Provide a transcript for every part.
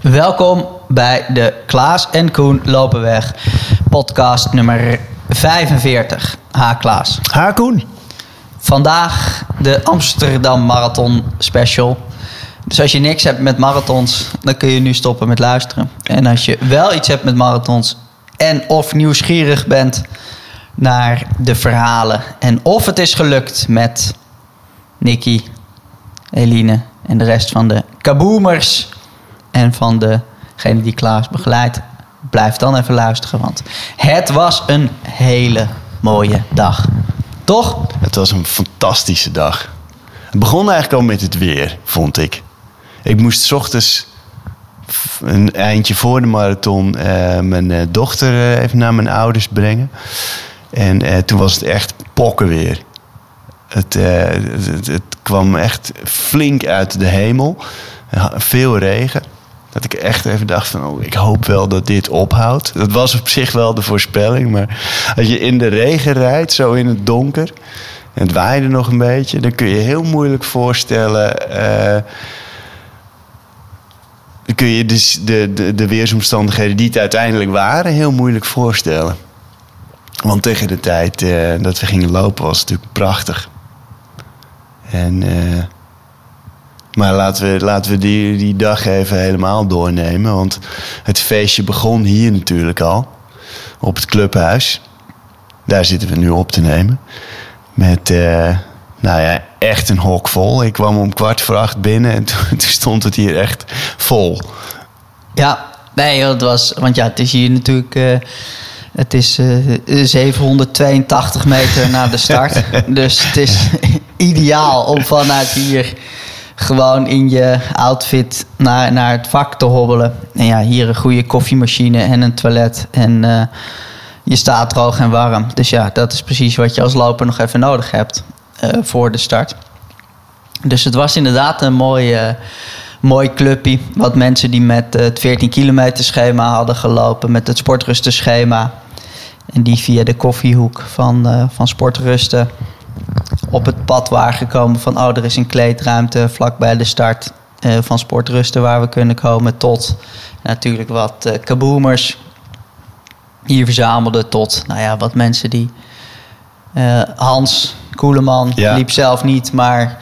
Welkom bij de Klaas en Koen Lopen Weg podcast nummer 45. Ha Klaas. Ha Koen. Vandaag de Amsterdam Marathon Special. Dus als je niks hebt met marathons, dan kun je nu stoppen met luisteren. En als je wel iets hebt met marathons en of nieuwsgierig bent naar de verhalen en of het is gelukt met Nicky, Eline en de rest van de kaboomers en van degene die Klaas begeleidt, blijf dan even luisteren, want het was een hele mooie dag. Toch? Het was een fantastische dag. Het begon eigenlijk al met het weer, vond ik. Ik moest 's ochtends een eindje voor de marathon eh, mijn eh, dochter eh, even naar mijn ouders brengen. En toen was het echt pokken weer. Het, kwam echt flink uit de hemel. Veel regen. Dat ik echt even dacht van, oh, ik hoop wel dat dit ophoudt. Dat was op zich wel de voorspelling. Maar als je in de regen rijdt, zo in het donker... en het waaide nog een beetje... dan kun je heel moeilijk voorstellen... eh, dan kun je dus de, de, de weersomstandigheden die het uiteindelijk waren... heel moeilijk voorstellen. Want tegen de tijd eh, dat we gingen lopen was het natuurlijk prachtig. En... eh, maar laten we, laten we die, die dag even helemaal doornemen. Want het feestje begon hier natuurlijk al. Op het clubhuis. Daar zitten we nu op te nemen. Met, eh, nou ja, echt een hok vol. Ik kwam om kwart voor acht binnen en toen, toen stond het hier echt vol. Ja, nee, het was, want ja, het is hier natuurlijk. eh, het is eh, 782 meter naar de start. dus het is ideaal om vanuit hier gewoon in je outfit naar, naar het vak te hobbelen. En ja, hier een goede koffiemachine en een toilet. En eh, je staat droog en warm. Dus ja, dat is precies wat je als loper nog even nodig hebt eh, voor de start. Dus het was inderdaad een mooi, eh, mooi clubje. Wat mensen die met het 14 kilometer schema hadden gelopen. Met het sportrusten schema. En die via de koffiehoek van, eh, van sportrusten op het pad waren gekomen van... oh, er is een kleedruimte vlak bij de start eh, van sportrusten waar we kunnen komen. Tot natuurlijk wat eh kaboomers hier verzamelden. Tot nou ja, wat mensen die... eh, Hans Koeleman Ja. liep zelf niet, maar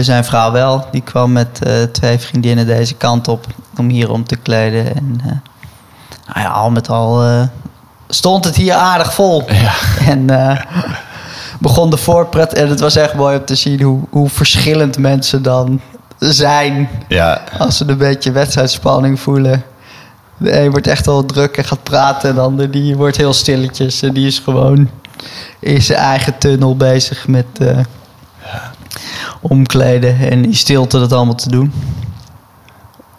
zijn vrouw wel. Die kwam met twee vriendinnen deze kant op om hier om te kleden. En nou ja, al met al stond het hier aardig vol. Ja. En begon de voorpret. En het was echt mooi om te zien hoe, hoe verschillend mensen dan zijn. Ja, Als ze een beetje wedstrijdspanning voelen. De een wordt echt al druk en gaat praten. En de ander die wordt heel stilletjes. En die is gewoon in zijn eigen tunnel bezig met eh, omkleden. En in stilte dat allemaal te doen.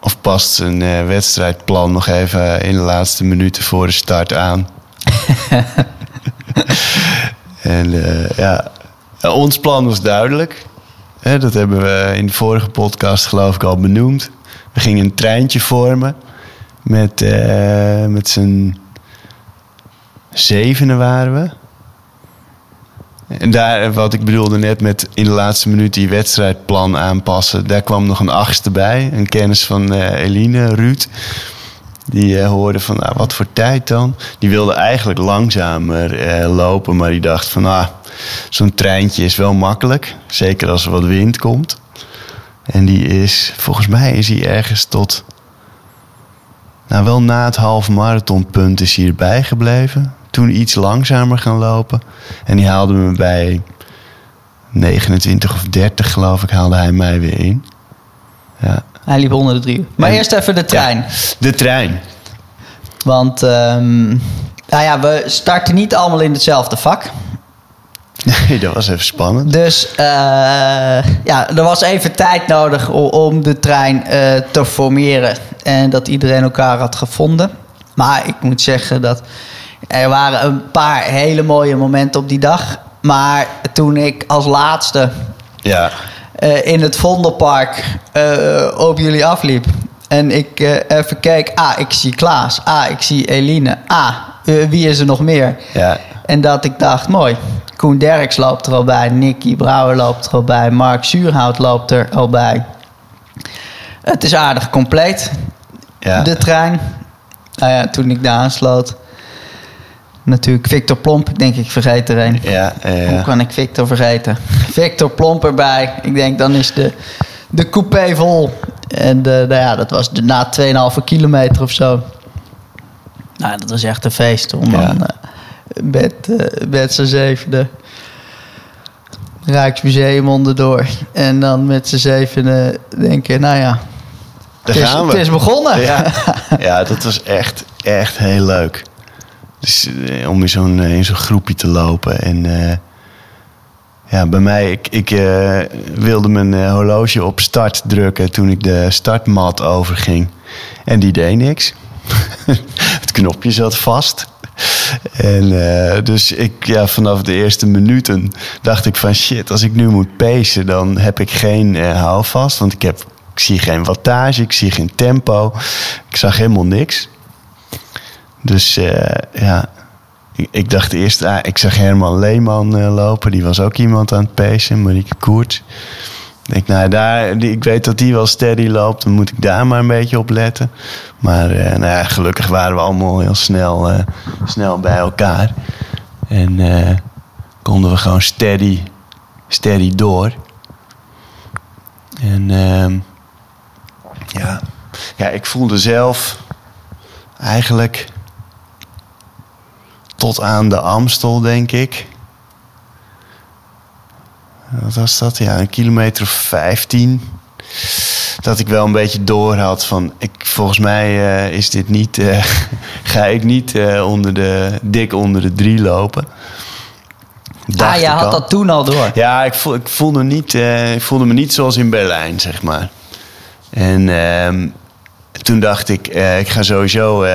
of past zijn eh, wedstrijdplan nog even in de laatste minuten voor de start aan. en eh, ja, ons plan was duidelijk. Dat hebben we in de vorige podcast geloof ik al benoemd. We gingen een treintje vormen met, eh, met z'n zevenen waren we. En daar, wat ik bedoelde net met in de laatste minuut die wedstrijdplan aanpassen. Daar kwam nog een achtste bij. Een kennis van eh, Eline, Ruud. Die eh, hoorde van, nou, wat voor tijd dan? Die wilde eigenlijk langzamer eh, lopen. Maar die dacht van, ah, zo'n treintje is wel makkelijk. Zeker als er wat wind komt. En die is, volgens mij is hij ergens tot... Nou, wel na het halve marathonpunt is hij erbij gebleven. Toen iets langzamer gaan lopen. En die haalde me bij 29 of 30, geloof ik, haalde hij mij weer in. Ja. Hij liep onder de drie uur. Maar En- eerst even de trein. Ja, de trein. Want ehm, nou ja, we starten niet allemaal in hetzelfde vak. Nee, dat was even spannend. Dus eh, ja, er was even tijd nodig om, om de trein eh, te formeren. En dat iedereen elkaar had gevonden. Maar ik moet zeggen dat er waren een paar hele mooie momenten op die dag. Maar toen ik als laatste Ja, eh, in het Vondelpark eh, op jullie afliep. En ik eh, even keek. Ah, ik zie Klaas. Ah, ik zie Eline. Ah, wie is er nog meer? ja, En dat ik dacht, mooi. Koen Derks loopt er al bij. Nicky Brouwer loopt er al bij. Mark Zuurhout loopt er al bij. Het is aardig compleet. Ja. de trein. Nou ja, toen ik daar aansloot. Natuurlijk Victor Plomp. Ik denk, ik vergeet er een. Ja, eh, Hoe kan ik Victor vergeten? Victor Plomp erbij. Ik denk, dan is de, de coupé vol. En de, nou ja, dat was de, na 2,5 kilometer of zo. Nou, dat was echt een feest. Om Ja. dan eh, met, eh, met z'n zevende... Rijksmuseum onderdoor. En dan met z'n zevende denken, nou ja... daar het, is, gaan we. het is begonnen. Ja, ja, dat was echt, echt heel leuk. Dus eh, om in zo'n eh, in zo'n groepje te lopen. En eh, ja, bij mij, ik, ik wilde mijn horloge op start drukken toen ik de startmat overging. En die deed niks. Het knopje zat vast. En dus ik, ja, vanaf de eerste minuten dacht ik van shit, als ik nu moet pacen, dan heb ik geen eh, houvast. Want ik, heb, ik zie geen wattage, ik zie geen tempo. Ik zag helemaal niks. Dus eh, ja, ik, dacht eerst, ah, ik zag Herman Leeman eh, lopen. Die was ook iemand aan het pacen, Marieke Koerts. Ik denk, nou, daar, die, ik weet dat die wel steady loopt. Dan moet ik daar maar een beetje op letten. Maar eh, nou ja, gelukkig waren we allemaal heel snel, snel bij elkaar. En konden we gewoon steady, steady door. En ehm, ja. ja, ik voelde zelf eigenlijk tot aan de Amstel, denk ik. Wat was dat? Ja, een kilometer of 15. Dat ik wel een beetje door had van... Ik, volgens mij eh, is dit niet... eh, ga ik niet eh, onder de, dik onder de drie lopen. Dacht Ah, je had al. dat toen al door. Ja, ik, voel, ik, voelde niet, ik voelde me niet zoals in Berlijn, zeg maar. En ehm, toen dacht ik, ik ga sowieso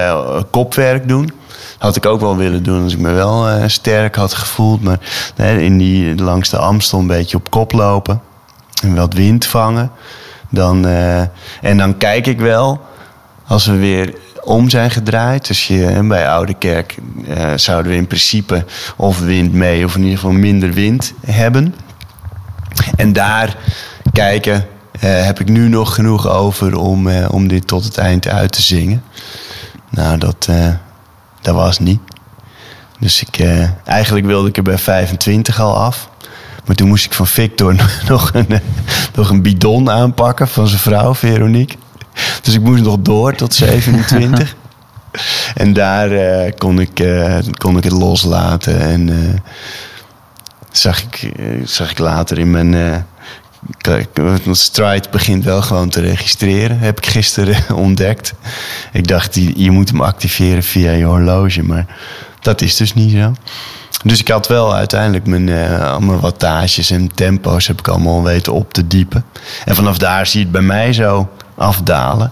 kopwerk doen. Had ik ook wel willen doen als ik me wel eh, sterk had gevoeld. Maar in die, langs de Amstel een beetje op kop lopen. En wat wind vangen. Dan, eh, en dan kijk ik wel, als we weer om zijn gedraaid. Dus je, eh, bij Oude Kerk zouden we in principe of wind mee... of in ieder geval minder wind hebben. En daar kijken, heb ik nu nog genoeg over om, om dit tot het eind uit te zingen. Nou, dat, dat was niet. Dus ik, eh, eigenlijk wilde ik er bij 25 al af. Maar toen moest ik van Victor nog een, eh, nog een bidon aanpakken van zijn vrouw, Veronique. Dus ik moest nog door tot 27. en daar eh, kon, ik, eh, kon ik het loslaten. En eh, zag, ik, zag ik later in mijn... eh, Stride begint wel gewoon te registreren. Heb ik gisteren ontdekt. Ik dacht, je moet hem activeren via je horloge. Maar dat is dus niet zo. Dus ik had wel uiteindelijk mijn, eh, al mijn wattages en tempo's heb ik allemaal weten op te diepen. En vanaf daar zie je het bij mij zo afdalen.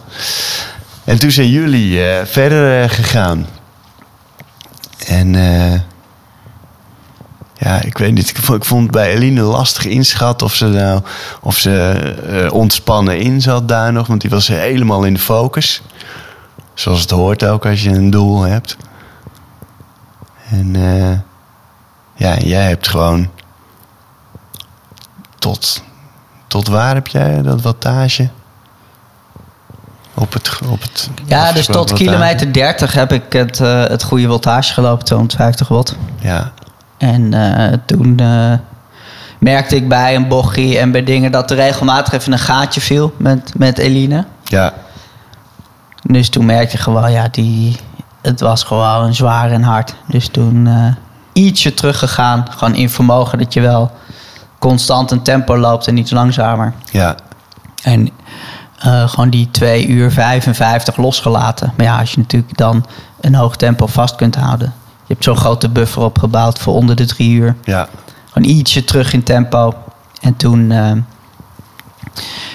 En toen zijn jullie eh, verder eh, gegaan. En eh, ja, ik weet niet. Ik vond, het bij Eline lastig inschatten of ze nou of ze eh, ontspannen in zat daar nog, want die was helemaal in de focus. Zoals het hoort ook als je een doel hebt. En eh, ja, jij hebt gewoon tot, tot waar heb jij dat wattage? Op het, op het Ja, dus tot kilometer 30 heb ik het, eh, het goede voltage gelopen, 250 watt. Ja, En eh, toen eh, merkte ik bij een bochie en bij dingen dat er regelmatig even een gaatje viel met, met Eline. ja, Dus toen merkte je gewoon, ja, die, het was gewoon zwaar en hard. Dus toen eh, ietsje teruggegaan, gewoon in vermogen dat je wel constant een tempo loopt en iets langzamer. ja, En gewoon die 2 uur 55 losgelaten. Maar ja, als je natuurlijk dan een hoog tempo vast kunt houden. Je hebt zo'n grote buffer opgebouwd voor onder de 3 uur. ja, Gewoon ietsje terug in tempo. En toen eh,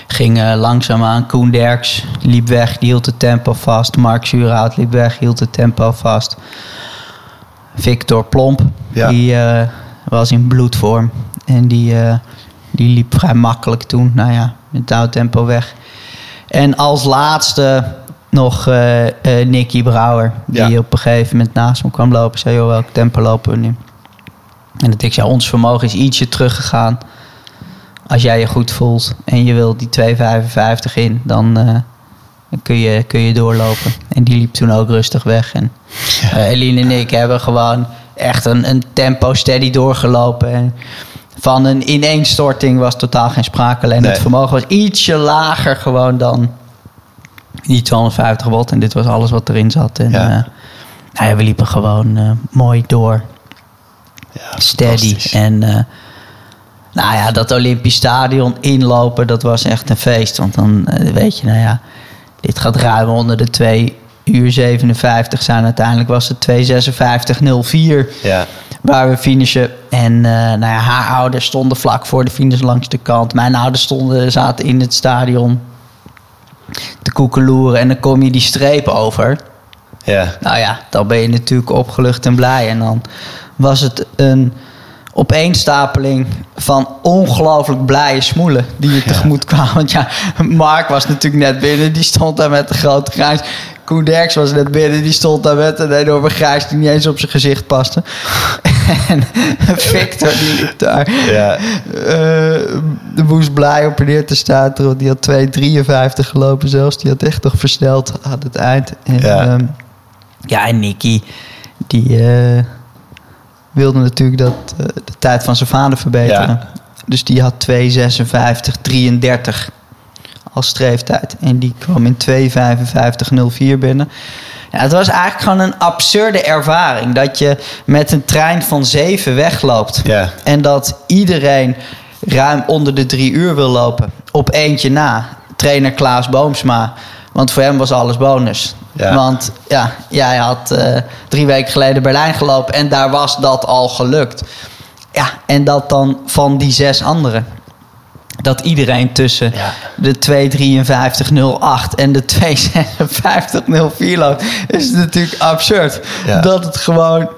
ging eh, langzaamaan Koen Derks liep weg, die hield het tempo vast. Mark Zuurhout liep weg, hield het tempo vast. Victor Plomp, Ja. die eh, was in bloedvorm. En die, die liep vrij makkelijk toen. Nou ja, met oude tempo weg. En als laatste nog eh eh, Nicky Brouwer. Die Ja. op een gegeven moment naast me kwam lopen. Zei, joh, welk tempo lopen we nu? En dat ik zei, ons vermogen is ietsje teruggegaan. Als jij je goed voelt en je wilt die 2,55 in, dan, eh, Dan kun je, kun je doorlopen. En die liep toen ook rustig weg. En uh, Eline en ik hebben gewoon echt een, een tempo steady doorgelopen. En van een ineenstorting was totaal geen sprake. Alleen Nee. het vermogen was ietsje lager gewoon dan die 250 watt. En dit was alles wat erin zat. En Ja. ja. nou ja, we liepen gewoon eh, mooi door. Ja, Steady. En eh, nou ja, dat Olympisch Stadion inlopen, dat was echt een feest. Want dan eh, weet je, nou ja, dit gaat ruim onder de 2 uur 57 zijn. Uiteindelijk was het 2.56.04 Ja, waar we finishen. En eh, nou ja, haar ouders stonden vlak voor de finish langs de kant. Mijn ouders stonden, zaten in het stadion te koekeloeren. En dan kom je die streep over. ja, Nou ja, dan ben je natuurlijk opgelucht en blij. En dan was het een opeenstapeling van ongelooflijk blije smoelen die je tegemoet kwamen. Want ja, Mark was natuurlijk net binnen, die stond daar met een grote grijns. Koen Derks was net binnen, die stond daar met een enorme grijs die niet eens op zijn gezicht paste. en Victor, die liep daar. ja. Eh, de moest blij op en neer te staan. Die had 2,53 gelopen zelfs. Die had echt nog versneld aan het eind. En, Ja. ja. ja, en Nicky, die eh, wilde natuurlijk dat, eh, de tijd van zijn vader verbeteren. Ja. Dus die had 2,56,33 als streeftijd. En die kwam in 2,55,04 binnen. Ja, het was eigenlijk gewoon een absurde ervaring. Dat je met een trein van 7 wegloopt. Ja. En dat iedereen ruim onder de drie uur wil lopen. Op eentje na. Trainer Klaas Boomsma. Want voor hem was alles bonus. Ja. Want ja, jij had eh, drie weken geleden Berlijn gelopen. En daar was dat al gelukt. Ja, en dat dan van die zes anderen. Dat iedereen tussen Ja. de 25308 en de 25604 loopt. Is natuurlijk absurd. Ja. Dat het gewoon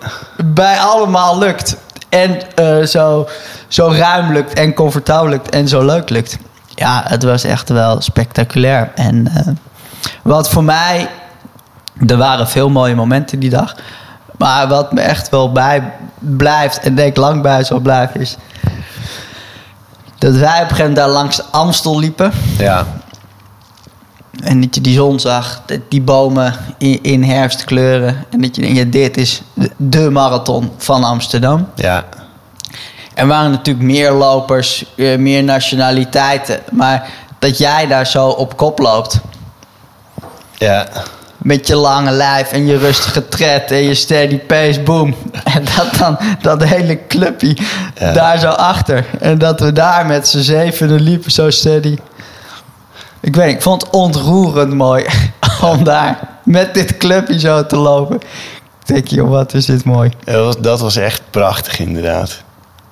bij allemaal lukt. En eh, zo, zo ruim lukt en comfortabel lukt en zo leuk lukt. Ja, het was echt wel spectaculair. En eh, wat voor mij... Er waren veel mooie momenten die dag. Maar wat me echt wel bij blijft en denk lang bij zal blijven is... Dat wij op een gegeven moment daar langs de Amstel liepen. Ja, En dat je die zon zag, die bomen in, in herfstkleuren. En dat je denkt, ja, dit is de, de marathon van Amsterdam. ja, Er waren natuurlijk meer lopers, eh, meer nationaliteiten. Maar dat jij daar zo op kop loopt. ja, Met je lange lijf en je rustige tred en je steady pace, boom. En dat dan dat hele clubje Ja. daar zo achter. En dat we daar met z'n zevenen liepen zo steady. Ik weet niet, ik vond het ontroerend mooi om daar met dit clubje zo te lopen. Ik denk, joh, wat is dit mooi. Dat was, dat was echt prachtig, inderdaad.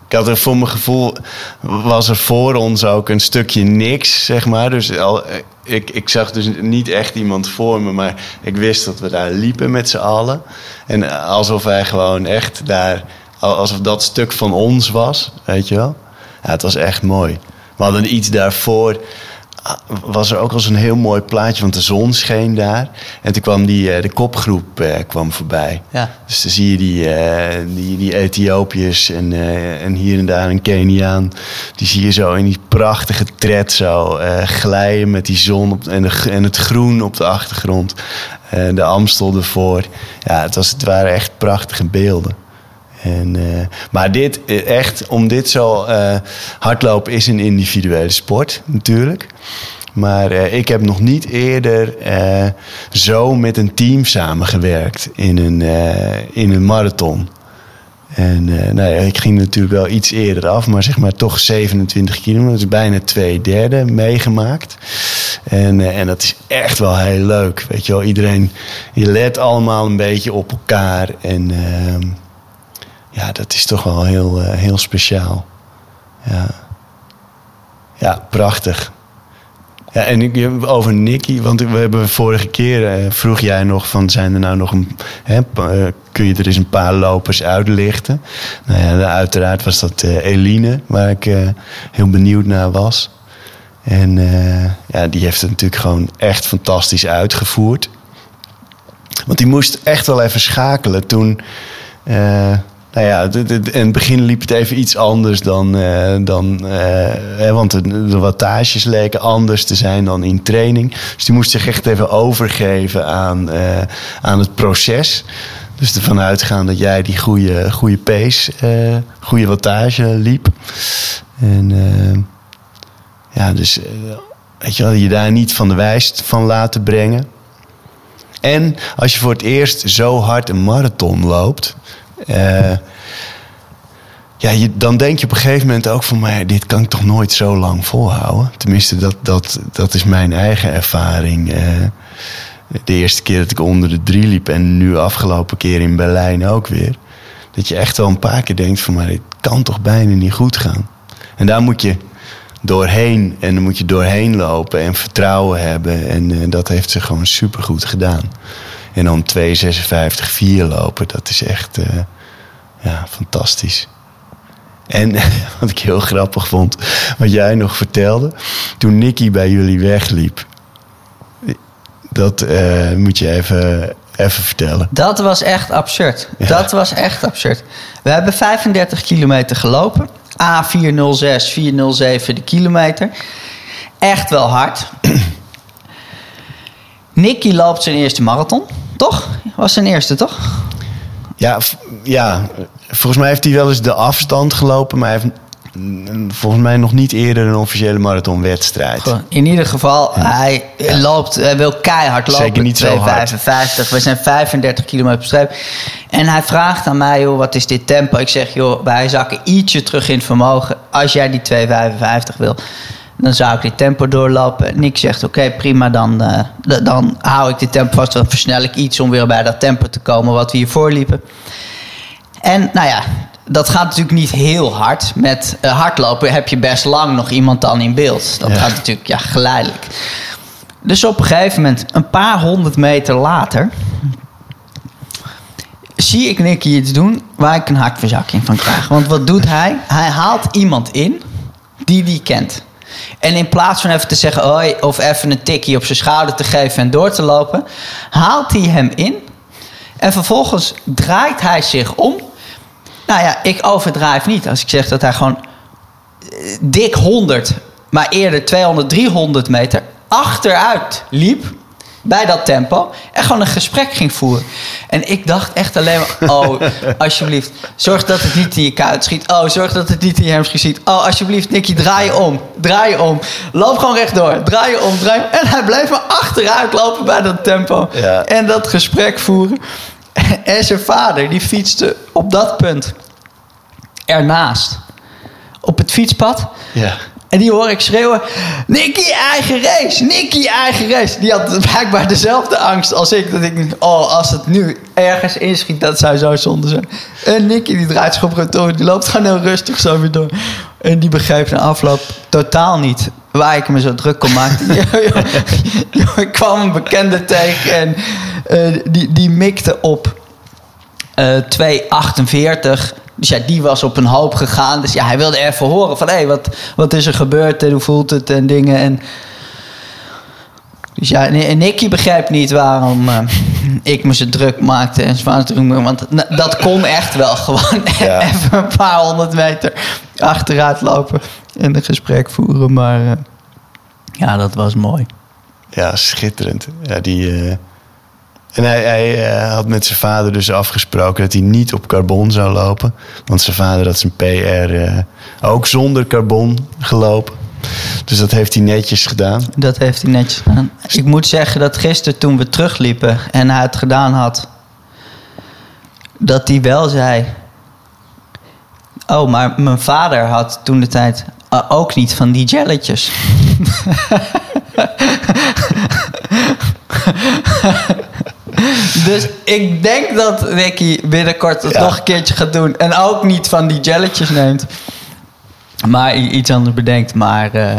Ik had er voor mijn gevoel, was er voor ons ook een stukje niks, zeg maar. Dus al, ik, ik zag dus niet echt iemand voor me, maar ik wist dat we daar liepen met z'n allen. En alsof wij gewoon echt daar, alsof dat stuk van ons was, weet je wel. Ja, het was echt mooi. We hadden iets daarvoor, was er ook al zo'n heel mooi plaatje, want de zon scheen daar. En toen kwam die, eh, de kopgroep eh, kwam voorbij. Ja. Dus dan zie je die, eh, die, die Ethiopiërs en, en hier en daar een Keniaan. Die zie je zo in die prachtige tred zo glijden met die zon op, en, de, en het groen op de achtergrond. De Amstel ervoor. Ja, het, was, het waren echt prachtige beelden. En, eh, maar dit, eh, echt, om dit zo... eh, hardlopen is een individuele sport natuurlijk. Maar ik heb nog niet eerder zo met een team samengewerkt in een, in een marathon. En nou ja, ik ging natuurlijk wel iets eerder af, maar zeg maar toch 27 kilometer, dus bijna twee derde meegemaakt. En, en dat is echt wel heel leuk. Weet je wel, iedereen, je let allemaal een beetje op elkaar. En ehm, ja, dat is toch wel heel, eh, heel speciaal. Ja. ja, prachtig. Ja, en over Nicky, want we hebben vorige keer eh, vroeg jij nog van zijn er nou nog een, hè, eh, kun je er eens een paar lopers uitlichten? Nou ja, uiteraard was dat Eline, waar ik heel benieuwd naar was. En ja, die heeft het natuurlijk gewoon echt fantastisch uitgevoerd. Want die moest echt wel even schakelen toen, nou ja, in het begin liep het even iets anders dan. eh, dan eh, hè, want de, wattages leken anders te zijn dan in training. Dus die moest zich echt even overgeven aan, eh, aan het proces. Dus ervan uitgaan dat jij die goede, goede pace, goede wattage liep. En ja, dus weet je wel, je daar niet van de wijs van laten brengen. En als je voor het eerst zo hard een marathon loopt. Eh, ja, dan denk je op een gegeven moment ook van... maar dit kan ik toch nooit zo lang volhouden. Tenminste, dat, dat, dat is mijn eigen ervaring. eh. de eerste keer dat ik onder de drie liep... en nu afgelopen keer in Berlijn ook weer. Dat je echt wel een paar keer denkt van... maar dit kan toch bijna niet goed gaan. En daar moet je doorheen. En dan moet je doorheen lopen en vertrouwen hebben. En eh, dat heeft ze gewoon supergoed gedaan. En dan 2.56.4 lopen, dat is echt eh, ja, fantastisch. En wat ik heel grappig vond, wat jij nog vertelde, toen Nicky bij jullie wegliep. Dat eh, moet je even, even vertellen. Dat was echt absurd. Ja. Dat was echt absurd. We hebben 35 kilometer gelopen. A406, 407 de kilometer. Echt wel hard. Nicky loopt zijn eerste marathon. Toch? Was zijn eerste, toch? Ja, ja, volgens mij heeft hij wel eens de afstand gelopen, maar hij heeft volgens mij nog niet eerder een officiële marathonwedstrijd. In ieder geval, hij loopt, hij wil keihard lopen. Zeker niet zo hard. 2,55. We zijn 35 kilometer per streep. En hij vraagt aan mij, joh, wat is dit tempo? Ik zeg, joh, wij zakken ietsje terug in het vermogen. Als jij die 2,55 wil, dan zou ik dit tempo doorlopen. Nick zegt, oké, prima, dan, d- dan hou ik dit tempo vast. Dan versnel ik iets om weer bij dat tempo te komen wat we hiervoor liepen. En nou ja, dat gaat natuurlijk niet heel hard. Met eh, hardlopen heb je best lang nog iemand dan in beeld. Dat Ja. gaat natuurlijk ja, geleidelijk. Dus op een gegeven moment, een paar honderd meter later... zie ik Nicky iets doen waar ik een hartverzakking van krijg. Want wat doet hij? Hij haalt iemand in die die kent. En in plaats van even te zeggen hoi... of even een tikkie op zijn schouder te geven en door te lopen... haalt hij hem in... En vervolgens draait hij zich om. Nou ja, ik overdrijf niet als ik zeg dat hij gewoon eh, dik 100, maar eerder 200, 300 meter achteruit liep. Bij dat tempo. En gewoon een gesprek ging voeren. En ik dacht echt alleen maar: oh, alsjeblieft. Zorg dat het niet in je kuit schiet. Oh, zorg dat het niet in je hamstring schiet. Oh, alsjeblieft, Nicky, draai je om. Draai je om. Loop gewoon rechtdoor. Draai je om. Draai je- En hij bleef maar achteruit lopen bij dat tempo. Ja. En dat gesprek voeren. En zijn vader, die fietste op dat punt ernaast. Op het fietspad. Ja. En die hoor ik schreeuwen: Nicky, eigen race! Nicky, eigen race! Die had blijkbaar dezelfde angst als ik. Dat ik, oh, als het nu ergens inschiet, dat zou zo zonde zijn. En Nicky, die draait zich op retour, die loopt gewoon heel rustig zo weer door. En die begreep na afloop totaal niet waar ik me zo druk om maakte. ik kwam een bekende tegen en eh, die, die mikte op eh 2,48. Dus ja, die was op een hoop gegaan. Dus ja, hij wilde even horen van... hé, wat, wat is er gebeurd en hoe voelt het en dingen. En, dus ja, en en Nicky begrijpt niet waarom eh, ik me zo druk maakte en zwaar druk. Want dat kon echt wel gewoon Ja. even een paar honderd meter achteruit lopen en een gesprek voeren. Maar eh, ja, dat was mooi. Ja, schitterend. Ja, die, eh, En hij, hij eh, had met zijn vader dus afgesproken dat hij niet op carbon zou lopen. Want zijn vader had zijn PR eh, ook zonder carbon gelopen. Dus dat heeft hij netjes gedaan. Dat heeft hij netjes gedaan. Ik moet zeggen dat gisteren toen we terugliepen en hij het gedaan had, dat hij wel zei. Oh, maar mijn vader had toen de tijd eh, ook niet van die jelletjes. dus ik denk dat Ricky binnenkort het Ja. nog een keertje gaat doen. En ook niet van die jelletjes neemt. Maar iets anders bedenkt. Maar eh,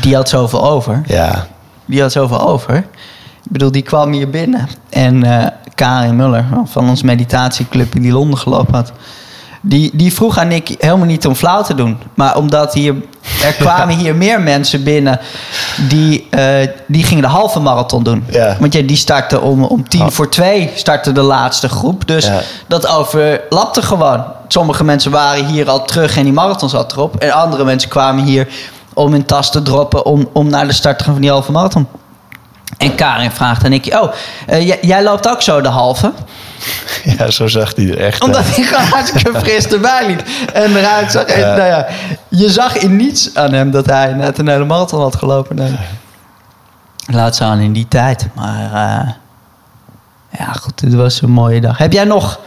die had zoveel over. Ja, Die had zoveel over. Ik bedoel, die kwam hier binnen. En eh Karin Muller van ons meditatieclub in die Londen gelopen had. Die, die vroeg aan Nick helemaal niet om flauw te doen. Maar omdat hier, er kwamen hier meer mensen binnen die, eh, die gingen de halve marathon doen. Ja. Want ja, die startte om, om tien Oh. voor twee startte de laatste groep. Dus Ja. dat overlapte gewoon. Sommige mensen waren hier al terug en die marathon zat erop. En andere mensen kwamen hier om hun tas te droppen om, om naar de start te gaan van die halve marathon. En Karin vraagt aan Nicky, oh, eh, jij, jij loopt ook zo de halve? Ja, zo zag hij er echt Omdat uit. hij gewoon hartstikke fris erbij liep. En eruit zag. En, Ja. nou ja, je zag in niets aan hem dat hij net een hele marathon had gelopen. Nee. Laat staan in die tijd. Maar eh, ja, goed, het was een mooie dag. Heb jij nog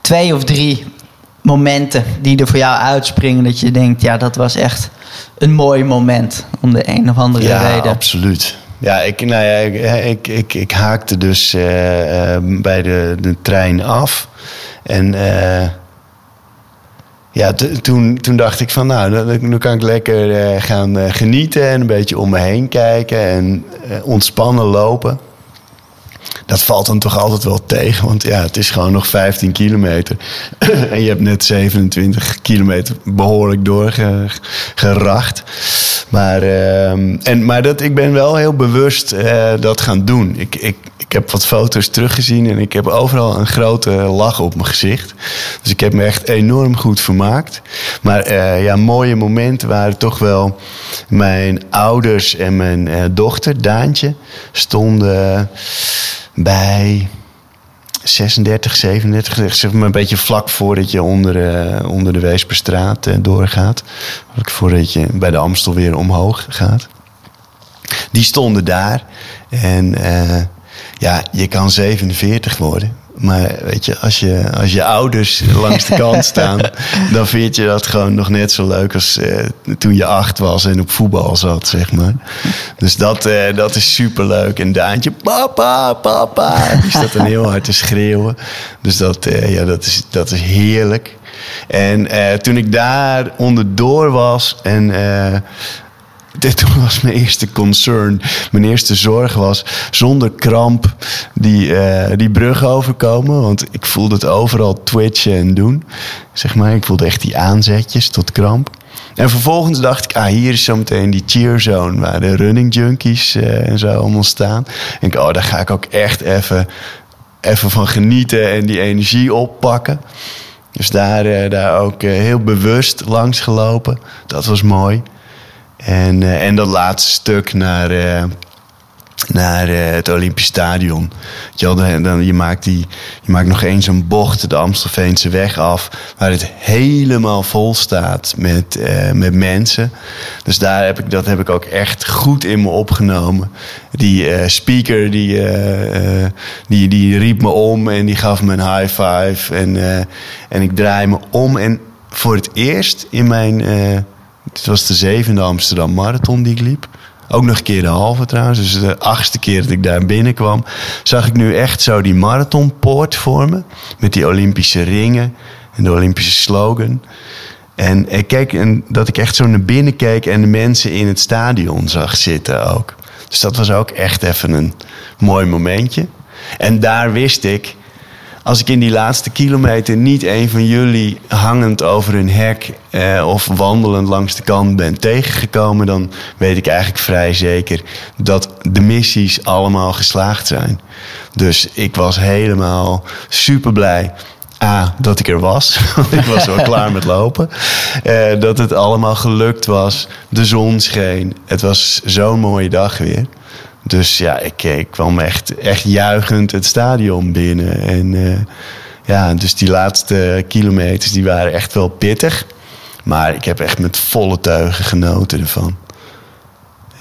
twee of drie momenten die er voor jou uitspringen... dat je denkt, ja, dat was echt een mooi moment... om de een of andere Ja, reden. absoluut. Ja, ik, nou ja, ik, ik, ik, ik haakte dus eh, eh, bij de, de trein af. En eh, ja, toen, toen dacht ik van, nou, dan kan ik lekker eh, gaan eh, genieten en een beetje om me heen kijken en eh, ontspannen lopen. Dat valt dan toch altijd wel tegen, want ja, het is gewoon nog 15 kilometer. en je hebt net 27 kilometer behoorlijk doorgeracht. Maar, ehm, en, maar dat, ik ben wel heel bewust eh, dat gaan doen. Ik, ik, ik heb wat foto's teruggezien en ik heb overal een grote lach op mijn gezicht. Dus ik heb me echt enorm goed vermaakt. Maar eh, ja, mooie momenten waren toch wel mijn ouders en mijn eh, dochter, Daantje, stonden bij 36, 37, zeg maar een beetje vlak voordat je onder, eh, onder de Weesperstraat eh, doorgaat. Voordat je bij de Amstel weer omhoog gaat. Die stonden daar. En eh, ja, je kan 47 worden. Maar weet je als, je, als je ouders langs de kant staan, dan vind je dat gewoon nog net zo leuk als eh, toen je acht was en op voetbal zat, zeg maar. Dus dat, eh, dat is superleuk. En Daantje, papa, papa. Die staat dan heel hard te schreeuwen. Dus dat, eh, ja, dat, is, dat is heerlijk. En eh, toen ik daar onderdoor was en eh, dit was mijn eerste concern. Mijn eerste zorg was zonder kramp die, eh, die brug overkomen. Want ik voelde het overal twitchen en doen. Zeg maar, ik voelde echt die aanzetjes tot kramp. En vervolgens dacht ik, ah, hier is zometeen die cheerzone waar de running junkies eh, en zo allemaal staan. En ik, oh, daar ga ik ook echt even, even van genieten en die energie oppakken. Dus daar, eh, daar ook heel bewust langs gelopen. Dat was mooi. En, eh, en dat laatste stuk naar, eh, naar eh, het Olympisch Stadion. Je, dan, dan, je, maakt die, je maakt nog eens een bocht de Amstelveense weg af... waar het helemaal vol staat met, met mensen. Dus daar heb ik, dat heb ik ook echt goed in me opgenomen. Die speaker die, die, die riep me om en die gaf me een high five. En, en ik draai me om en voor het eerst in mijn... dit was de zevende Amsterdam Marathon die ik liep. Ook nog een keer de halve trouwens. Dus de achtste keer dat ik daar binnenkwam. Zag ik nu echt zo die marathonpoort voor me. Met die Olympische ringen. En de Olympische slogan. En keek, en dat ik echt zo naar binnen keek. En de mensen in het stadion zag zitten ook. Dus dat was ook echt even een mooi momentje. En daar wist ik als ik in die laatste kilometer niet een van jullie hangend over een hek eh, of wandelend langs de kant ben tegengekomen, dan weet ik eigenlijk vrij zeker dat de missies allemaal geslaagd zijn. Dus ik was helemaal super blij. A, dat ik er was. Want ik was wel klaar met lopen. Eh, dat het allemaal gelukt was. De zon scheen. Het was zo'n mooie dag weer. Dus ja, ik, ik kwam echt, echt juichend het stadion binnen. En eh, ja, dus die laatste kilometers die waren echt wel pittig. Maar ik heb echt met volle teugen genoten ervan.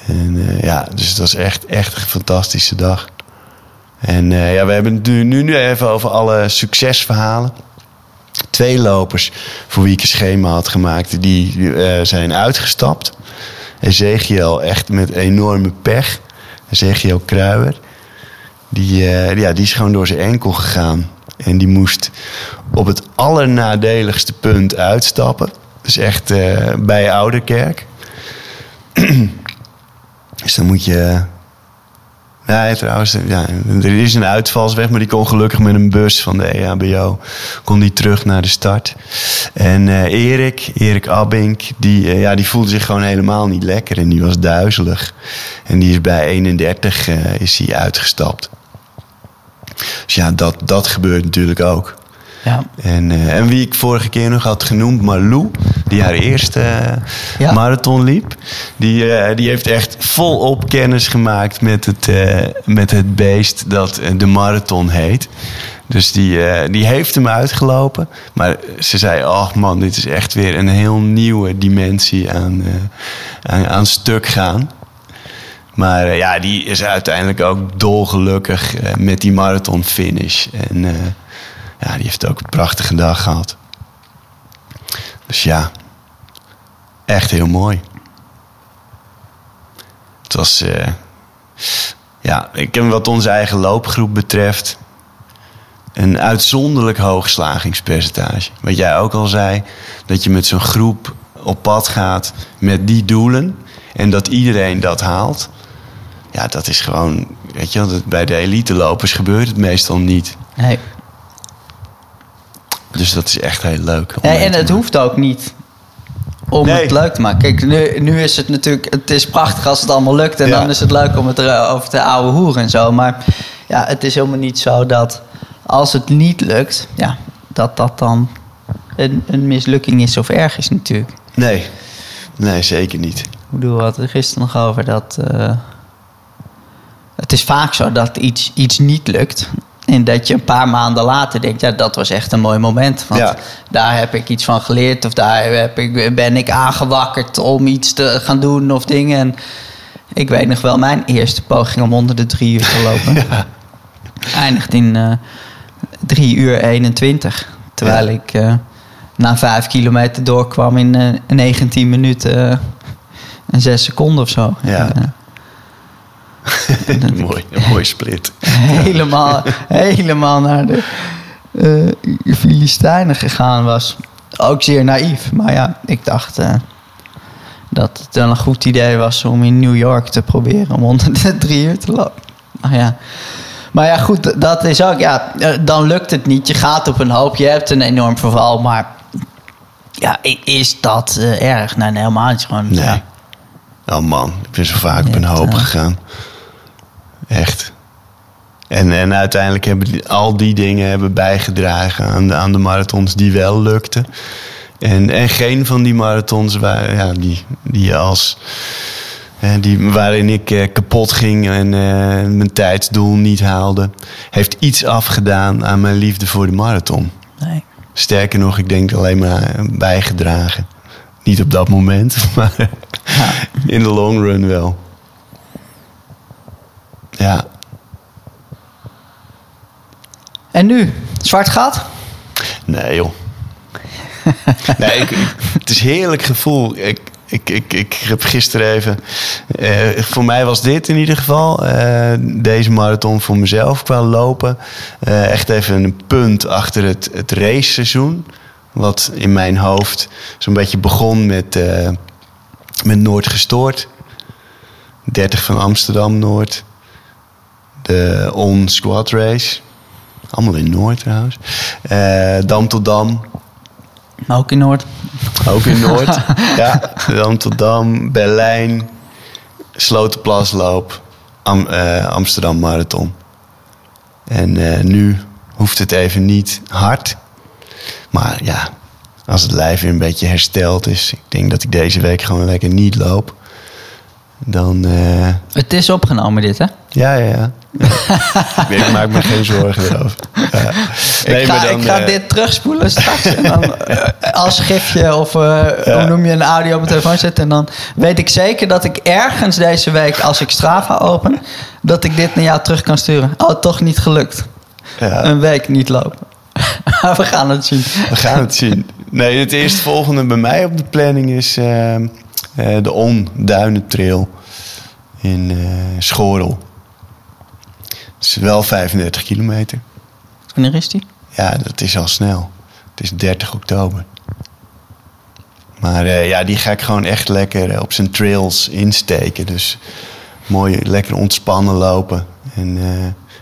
En eh, ja, dus het was echt, echt een fantastische dag. En eh, ja, we hebben het nu, nu even over alle succesverhalen. Twee lopers voor wie ik een schema had gemaakt, die eh, zijn uitgestapt. Ezekiel echt met enorme pech. Ezekiel Kruiwer. Die, eh, ja, die is gewoon door zijn enkel gegaan. En die moest op het allernadeligste punt uitstappen. Dus echt eh, bij Ouderkerk. dus dan moet je Nee, trouwens, ja, er is een uitvalsweg, maar die kon gelukkig met een bus van de EHBO kon die terug naar de start. En eh, Erik, Erik Abink, die, eh, ja, die voelde zich gewoon helemaal niet lekker en die was duizelig. En die is bij 31 eh, is hij uitgestapt. Dus ja, dat, dat gebeurt natuurlijk ook. Ja. En, eh, en wie ik vorige keer nog had genoemd, Marlou, die haar eerste eh, Ja. marathon liep. Die, eh, die heeft echt volop kennis gemaakt met het, met het beest dat de marathon heet. Dus die, die heeft hem uitgelopen. Maar ze zei, oh man, dit is echt weer een heel nieuwe dimensie aan, aan, aan stuk gaan. Maar ja, die is uiteindelijk ook dolgelukkig met die marathon finish. En eh, ja, die heeft ook een prachtige dag gehad. Dus ja, echt heel mooi. Het was, eh, ja, ik heb wat onze eigen loopgroep betreft, een uitzonderlijk hoog slagingspercentage. Wat jij ook al zei, dat je met zo'n groep op pad gaat met die doelen en dat iedereen dat haalt. Ja, dat is gewoon, weet je bij de elite lopers gebeurt het meestal niet. Nee. Dus dat is echt heel leuk. en het maken. hoeft ook niet om Nee. het leuk te maken. Kijk, nu, nu is het natuurlijk... Het is prachtig als het allemaal lukt. En Ja. dan is het leuk om het er over te ouwe hoeren en zo. Maar ja, het is helemaal niet zo dat als het niet lukt... Ja, dat dat dan een, een mislukking is of erg is natuurlijk. Nee, nee, zeker niet. Ik bedoel, we hadden er gisteren nog over dat... eh, het is vaak zo dat iets, iets niet lukt. En dat je een paar maanden later denkt... Ja, dat was echt een mooi moment. Want Ja. daar heb ik iets van geleerd. Of daar heb ik, ben ik aangewakkerd om iets te gaan doen of dingen. En ik weet nog wel mijn eerste poging om onder de drie uur te lopen. Eindigt in eh 3 uur 21. Terwijl Ja. ik eh, na vijf kilometer doorkwam in eh, 19 minuten en 6 seconden of zo. Ja. En, ik mooi, een mooi split. helemaal, helemaal naar de eh Filistijnen gegaan was. Ook zeer naïef. Maar ja, ik dacht eh, dat het wel een goed idee was om in New York te proberen om onder de drie uur te lopen. Maar ja. Maar ja, goed, dat is ook, ja, eh, dan lukt het niet. Je gaat op een hoop, je hebt een enorm verval, maar ja, is dat erg? Nee, nee, helemaal niet. Gewoon, Nee. ja, Oh man, ik ben zo vaak op een hoop gegaan. Echt. En, en uiteindelijk hebben die- al die dingen hebben bijgedragen aan de, aan de marathons die wel lukten. En, en geen van die marathons waar, ja, die, die als, die, waarin ik eh, kapot ging en eh, mijn tijdsdoel niet haalde, heeft iets afgedaan aan mijn liefde voor de marathon. nee. Sterker nog, ik denk alleen maar eh, bijgedragen. Niet op dat moment, maar Ja. in de long run wel. Ja, En nu? Zwart gat? nee joh. nee, ik, het is een heerlijk gevoel. Ik, ik, ik, ik heb gisteren even... eh, voor mij was dit in ieder geval... eh, deze marathon voor mezelf qua lopen... eh, echt even een punt achter het, het raceseizoen. Wat in mijn hoofd zo'n beetje begon met, met Noord gestoord. 30 van Amsterdam-Noord. De On Squad Race. Allemaal in Noord trouwens. Eh, Dam tot Dam. Maar ook in Noord. Ook in Noord. ja, Dam tot Dam, Berlijn, Slotenplasloop, Am- eh, Amsterdam Marathon. En eh, nu hoeft het even niet hard. Maar ja, als het lijf weer een beetje hersteld is. Ik denk dat ik deze week gewoon lekker niet loop. Dan, eh, Het is opgenomen dit, hè? ja, ja, ja. Ik maak me geen zorgen erover. Ja. Nee, ik ga, maar dan, ik ga eh, dit terugspoelen straks. En dan eh, als gifje of hoe noem je een audio op mijn telefoon zetten. En dan weet ik zeker dat ik ergens deze week, als ik Strava open, dat ik dit naar jou terug kan sturen. Oh, toch niet gelukt. Ja. Een week niet lopen. Maar we gaan het zien. We gaan het zien. Nee, het eerstvolgende bij mij op de planning is eh, de On Duinentrail in eh Schorel. Het is wel 35 kilometer. Wanneer is die? Ja, dat is al snel. Het is 30 oktober. Maar eh, ja, die ga ik gewoon echt lekker op zijn trails insteken. Dus mooi, lekker ontspannen lopen. En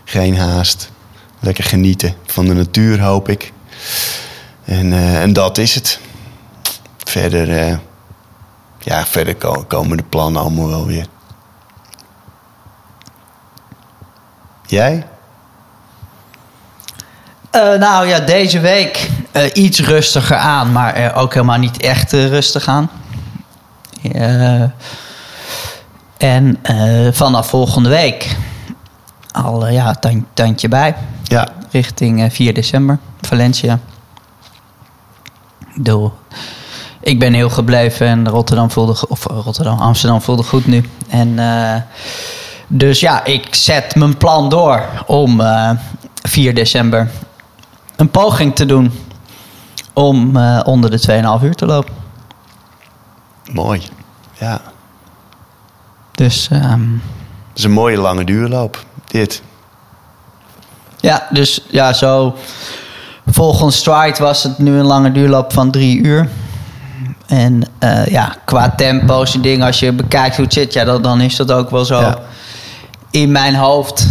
geen haast. Lekker genieten van de natuur, hoop ik. En, en dat is het. Verder, ja, verder ko- komen de plannen allemaal wel weer. Jij? Eh, nou ja, deze week eh, iets rustiger aan, maar ook helemaal niet echt eh, rustig aan. En vanaf volgende week al ja, een tand- tandje bij. Ja, Richting eh, 4 december, Valencia. Doe. Ik ben heel gebleven en Rotterdam voelde, of eh, Rotterdam, Amsterdam voelde goed nu. En eh, dus ja, ik zet mijn plan door om eh 4 december een poging te doen om onder de 2,5 uur te lopen. mooi. Ja, Dus ehm, dat is een mooie lange duurloop. Dit. ja, dus ja, zo volgens Stride was het nu een lange duurloop van drie uur. En eh, ja, qua tempo's en dingen, als je bekijkt hoe het zit, ja, dan, dan is dat ook wel zo. Ja. In mijn hoofd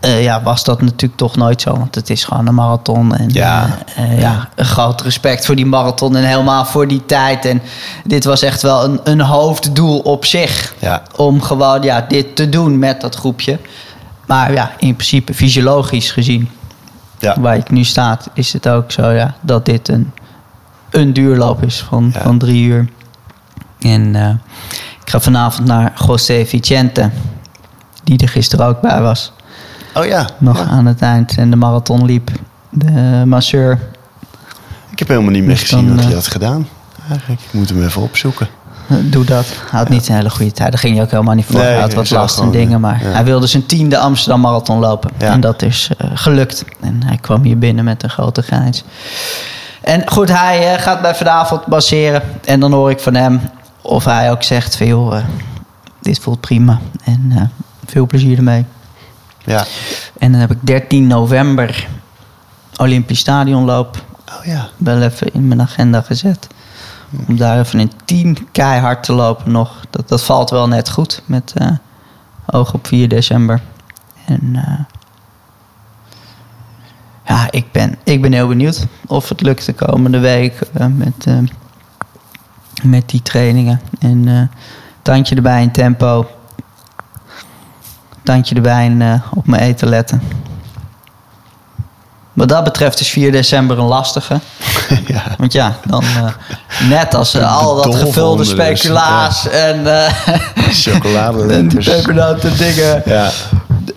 eh, ja, was dat natuurlijk toch nooit zo, want het is gewoon een marathon. En Ja. eh, eh, ja, een groot respect voor die marathon en helemaal voor die tijd. En dit was echt wel een, een hoofddoel op zich. Ja. Om gewoon ja, dit te doen met dat groepje. Maar ja, in principe fysiologisch gezien, Ja. waar ik nu sta, is het ook zo ja, dat dit een, een duurloop is van, Ja. van drie uur. En eh, ik ga vanavond naar José Vicente, die er gisteren ook bij was. Oh ja. Nog Ja. aan het eind en de marathon liep. De masseur. Ik heb helemaal niet meer Dus gezien dan, wat hij eh, had gedaan. Eigenlijk, ik moet hem even opzoeken. Doe dat. Hij had niet een hele goede tijd. Daar ging hij ook helemaal niet voor. Nee, hij had wat last en dingen. eh, Maar ja. hij wilde zijn tiende Amsterdam Marathon lopen. Ja. En dat is gelukt. En hij kwam hier binnen met een grote grijns. En goed, hij eh, gaat bij vanavond baseren. En dan hoor ik van hem of hij ook zegt van... joh, eh, dit voelt prima. En eh, veel plezier ermee. Ja. En dan heb ik 13 november Olympisch Stadionloop Oh ja. wel even in mijn agenda gezet. Om daar even een team keihard te lopen nog. Dat, dat valt wel net goed met oog op 4 december. En ja, ik ben, ik ben heel benieuwd of het lukt de komende week eh, met, eh, met die trainingen. En eh tandje erbij in tempo. Tandje erbij en eh, op mijn eten letten. Wat dat betreft is 4 december een lastige. ja. Want ja, dan net als al dat gevulde speculaas en, eh en die Chocoladeletters. pepernoten dingen Ja.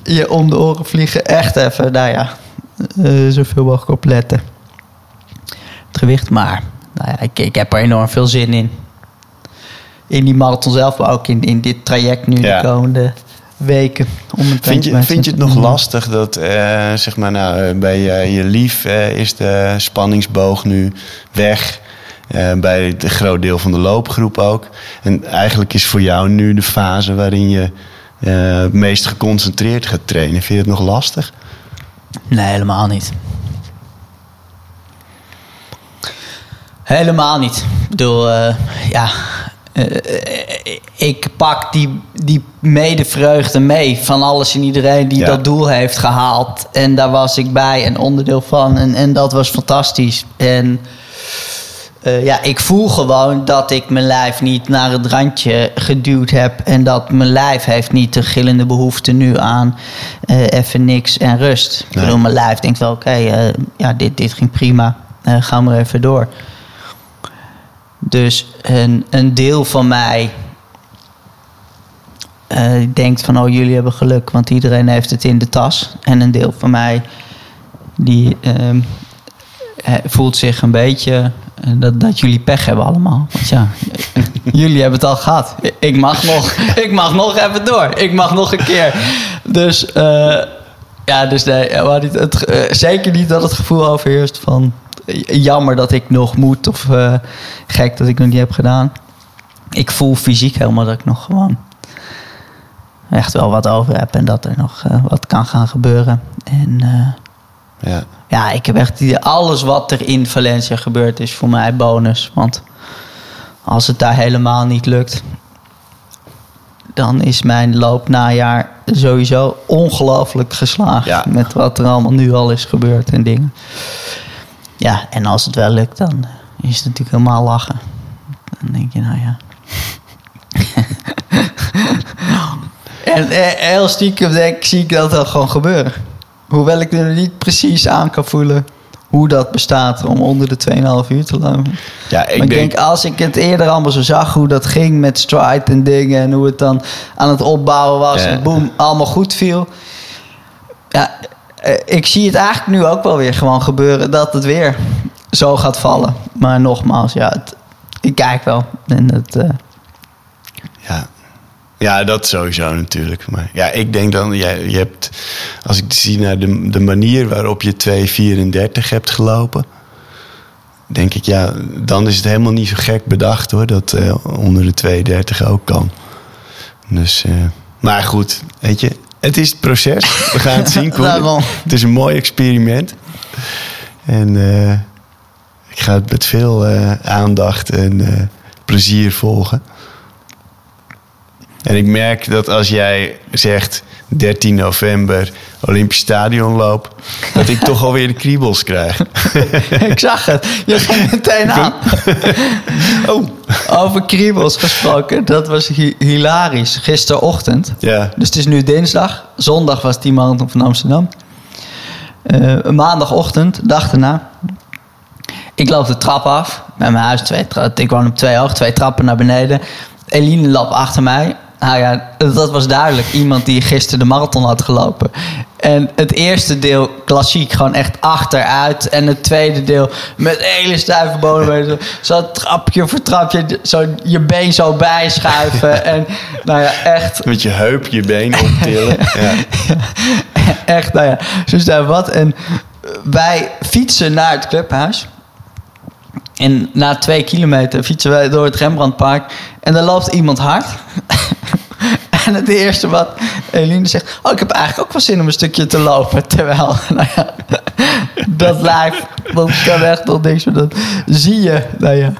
je om de oren vliegen. Echt even, nou ja, eh, zoveel mogelijk op letten. Het gewicht, maar nou ja, ik, ik heb er enorm veel zin in. In die marathon zelf, maar ook in, in dit traject nu Ja. de komende weken. Om Vind je, vind je het nog te- lastig dat eh, zeg maar, nou, eh, bij je lief is de spanningsboog nu weg? Eh, bij het groot deel van de loopgroep ook. En eigenlijk is voor jou nu de fase waarin je het meest geconcentreerd gaat trainen. Vind je het nog lastig? Nee, helemaal niet. Helemaal niet. Ik bedoel, eh, ja. eh, ik pak die, die medevreugde mee van alles en iedereen die Ja. dat doel heeft gehaald. En daar was ik bij en onderdeel van. En, en dat was fantastisch. En eh, ja, ik voel gewoon dat ik mijn lijf niet naar het randje geduwd heb. En dat mijn lijf heeft niet de gillende behoefte nu aan eh, even niks en rust. Ik bedoel, mijn lijf denkt wel, oké, eh, ja, dit, dit ging prima. Ga maar even door. Dus een, een deel van mij denkt van, oh, jullie hebben geluk, want iedereen heeft het in de tas. En een deel van mij die ehm, eh, voelt zich een beetje dat, dat jullie pech hebben allemaal. Want ja, jullie hebben het al gehad. Ik mag nog, ik mag nog even door. Ik mag nog een keer. Dus eh, ja, dus nee, niet, het, eh, zeker niet dat het gevoel overheerst van eh, jammer dat ik nog moet of gek dat ik nog niet heb gedaan. Ik voel fysiek helemaal dat ik nog gewoon echt wel wat over heb en dat er nog wat kan gaan gebeuren. En Ja. ja, ik heb echt die- alles wat er in Valencia gebeurt is voor mij bonus. Want als het daar helemaal niet lukt, dan is mijn loopnajaar sowieso ongelooflijk geslaagd. Ja. Met wat er allemaal nu al is gebeurd en dingen. Ja, en als het wel lukt, dan is het natuurlijk helemaal lachen. Dan denk je, nou ja. en eh, heel stiekem denk, zie ik dat wel gewoon gebeuren. Hoewel ik er niet precies aan kan voelen hoe dat bestaat om onder de 2,5 uur te lopen. Ja, ik denk, als ik het eerder allemaal zo zag, hoe dat ging met stride en dingen en hoe het dan aan het opbouwen was Ja. en boem, allemaal goed viel. Ja, eh, ik zie het eigenlijk nu ook wel weer gewoon gebeuren dat het weer zo gaat vallen. Maar nogmaals, ja, het, ik kijk wel. En het, eh. Ja, dat sowieso natuurlijk. Maar ja, ik denk dan, jij, je hebt, als ik zie naar de, de manier waarop je 2,34 hebt gelopen, denk ik, ja, dan is het helemaal niet zo gek bedacht hoor, dat eh, onder de 2,30 ook kan. Dus, eh, maar goed, weet je, het is het proces. We gaan het zien. Daarom. Het is een mooi experiment. En eh, ik ga het met veel aandacht en plezier volgen. En ik merk dat als jij zegt 13 november Olympisch Stadion loop, dat ik toch alweer de kriebels krijg. ik zag het. Je ging meteen aan. Oh, Over kriebels gesproken. Dat was hi- hilarisch. Gisterochtend. ja. Dus het is nu dinsdag. Zondag was die marathon van Amsterdam. Eh, maandagochtend, dag erna. Ik loop de trap af. Bij mijn huis twee Ik woon op twee hoog, twee trappen naar beneden. Eline loopt achter mij. Nou ja, dat was duidelijk. Iemand die gisteren de marathon had gelopen. En het eerste deel klassiek, gewoon echt achteruit. En het tweede deel met hele stijve bodem. Zo trapje voor trapje, zo je been zo bijschuiven. En nou ja, echt Met je heup je been optillen. Ja. Echt, nou ja, zo daar wat. En wij fietsen naar het clubhuis. En na twee kilometer fietsen wij door het Rembrandtpark. En dan loopt iemand hard. En het eerste wat Eline zegt... Oh, ik heb eigenlijk ook wel zin om een stukje te lopen. Terwijl, nou ja, dat lijf, dat kan echt nog niks. Maar dat zie je, nou ja,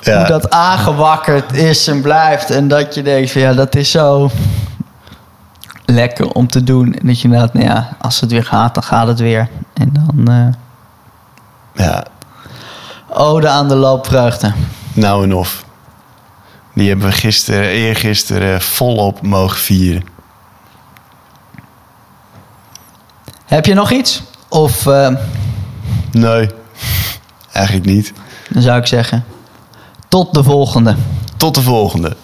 Ja. hoe dat aangewakkerd is en blijft. En dat je denkt van ja, dat is zo lekker om te doen. En dat je inderdaad, nou ja, als het weer gaat, dan gaat het weer. En dan eh ja, ode aan de loopvreugde. nou en of. Die hebben we gisteren, eergisteren volop mogen vieren. Heb je nog iets? Of eh, Nee, eigenlijk niet. dan zou ik zeggen, tot de volgende. Tot de volgende.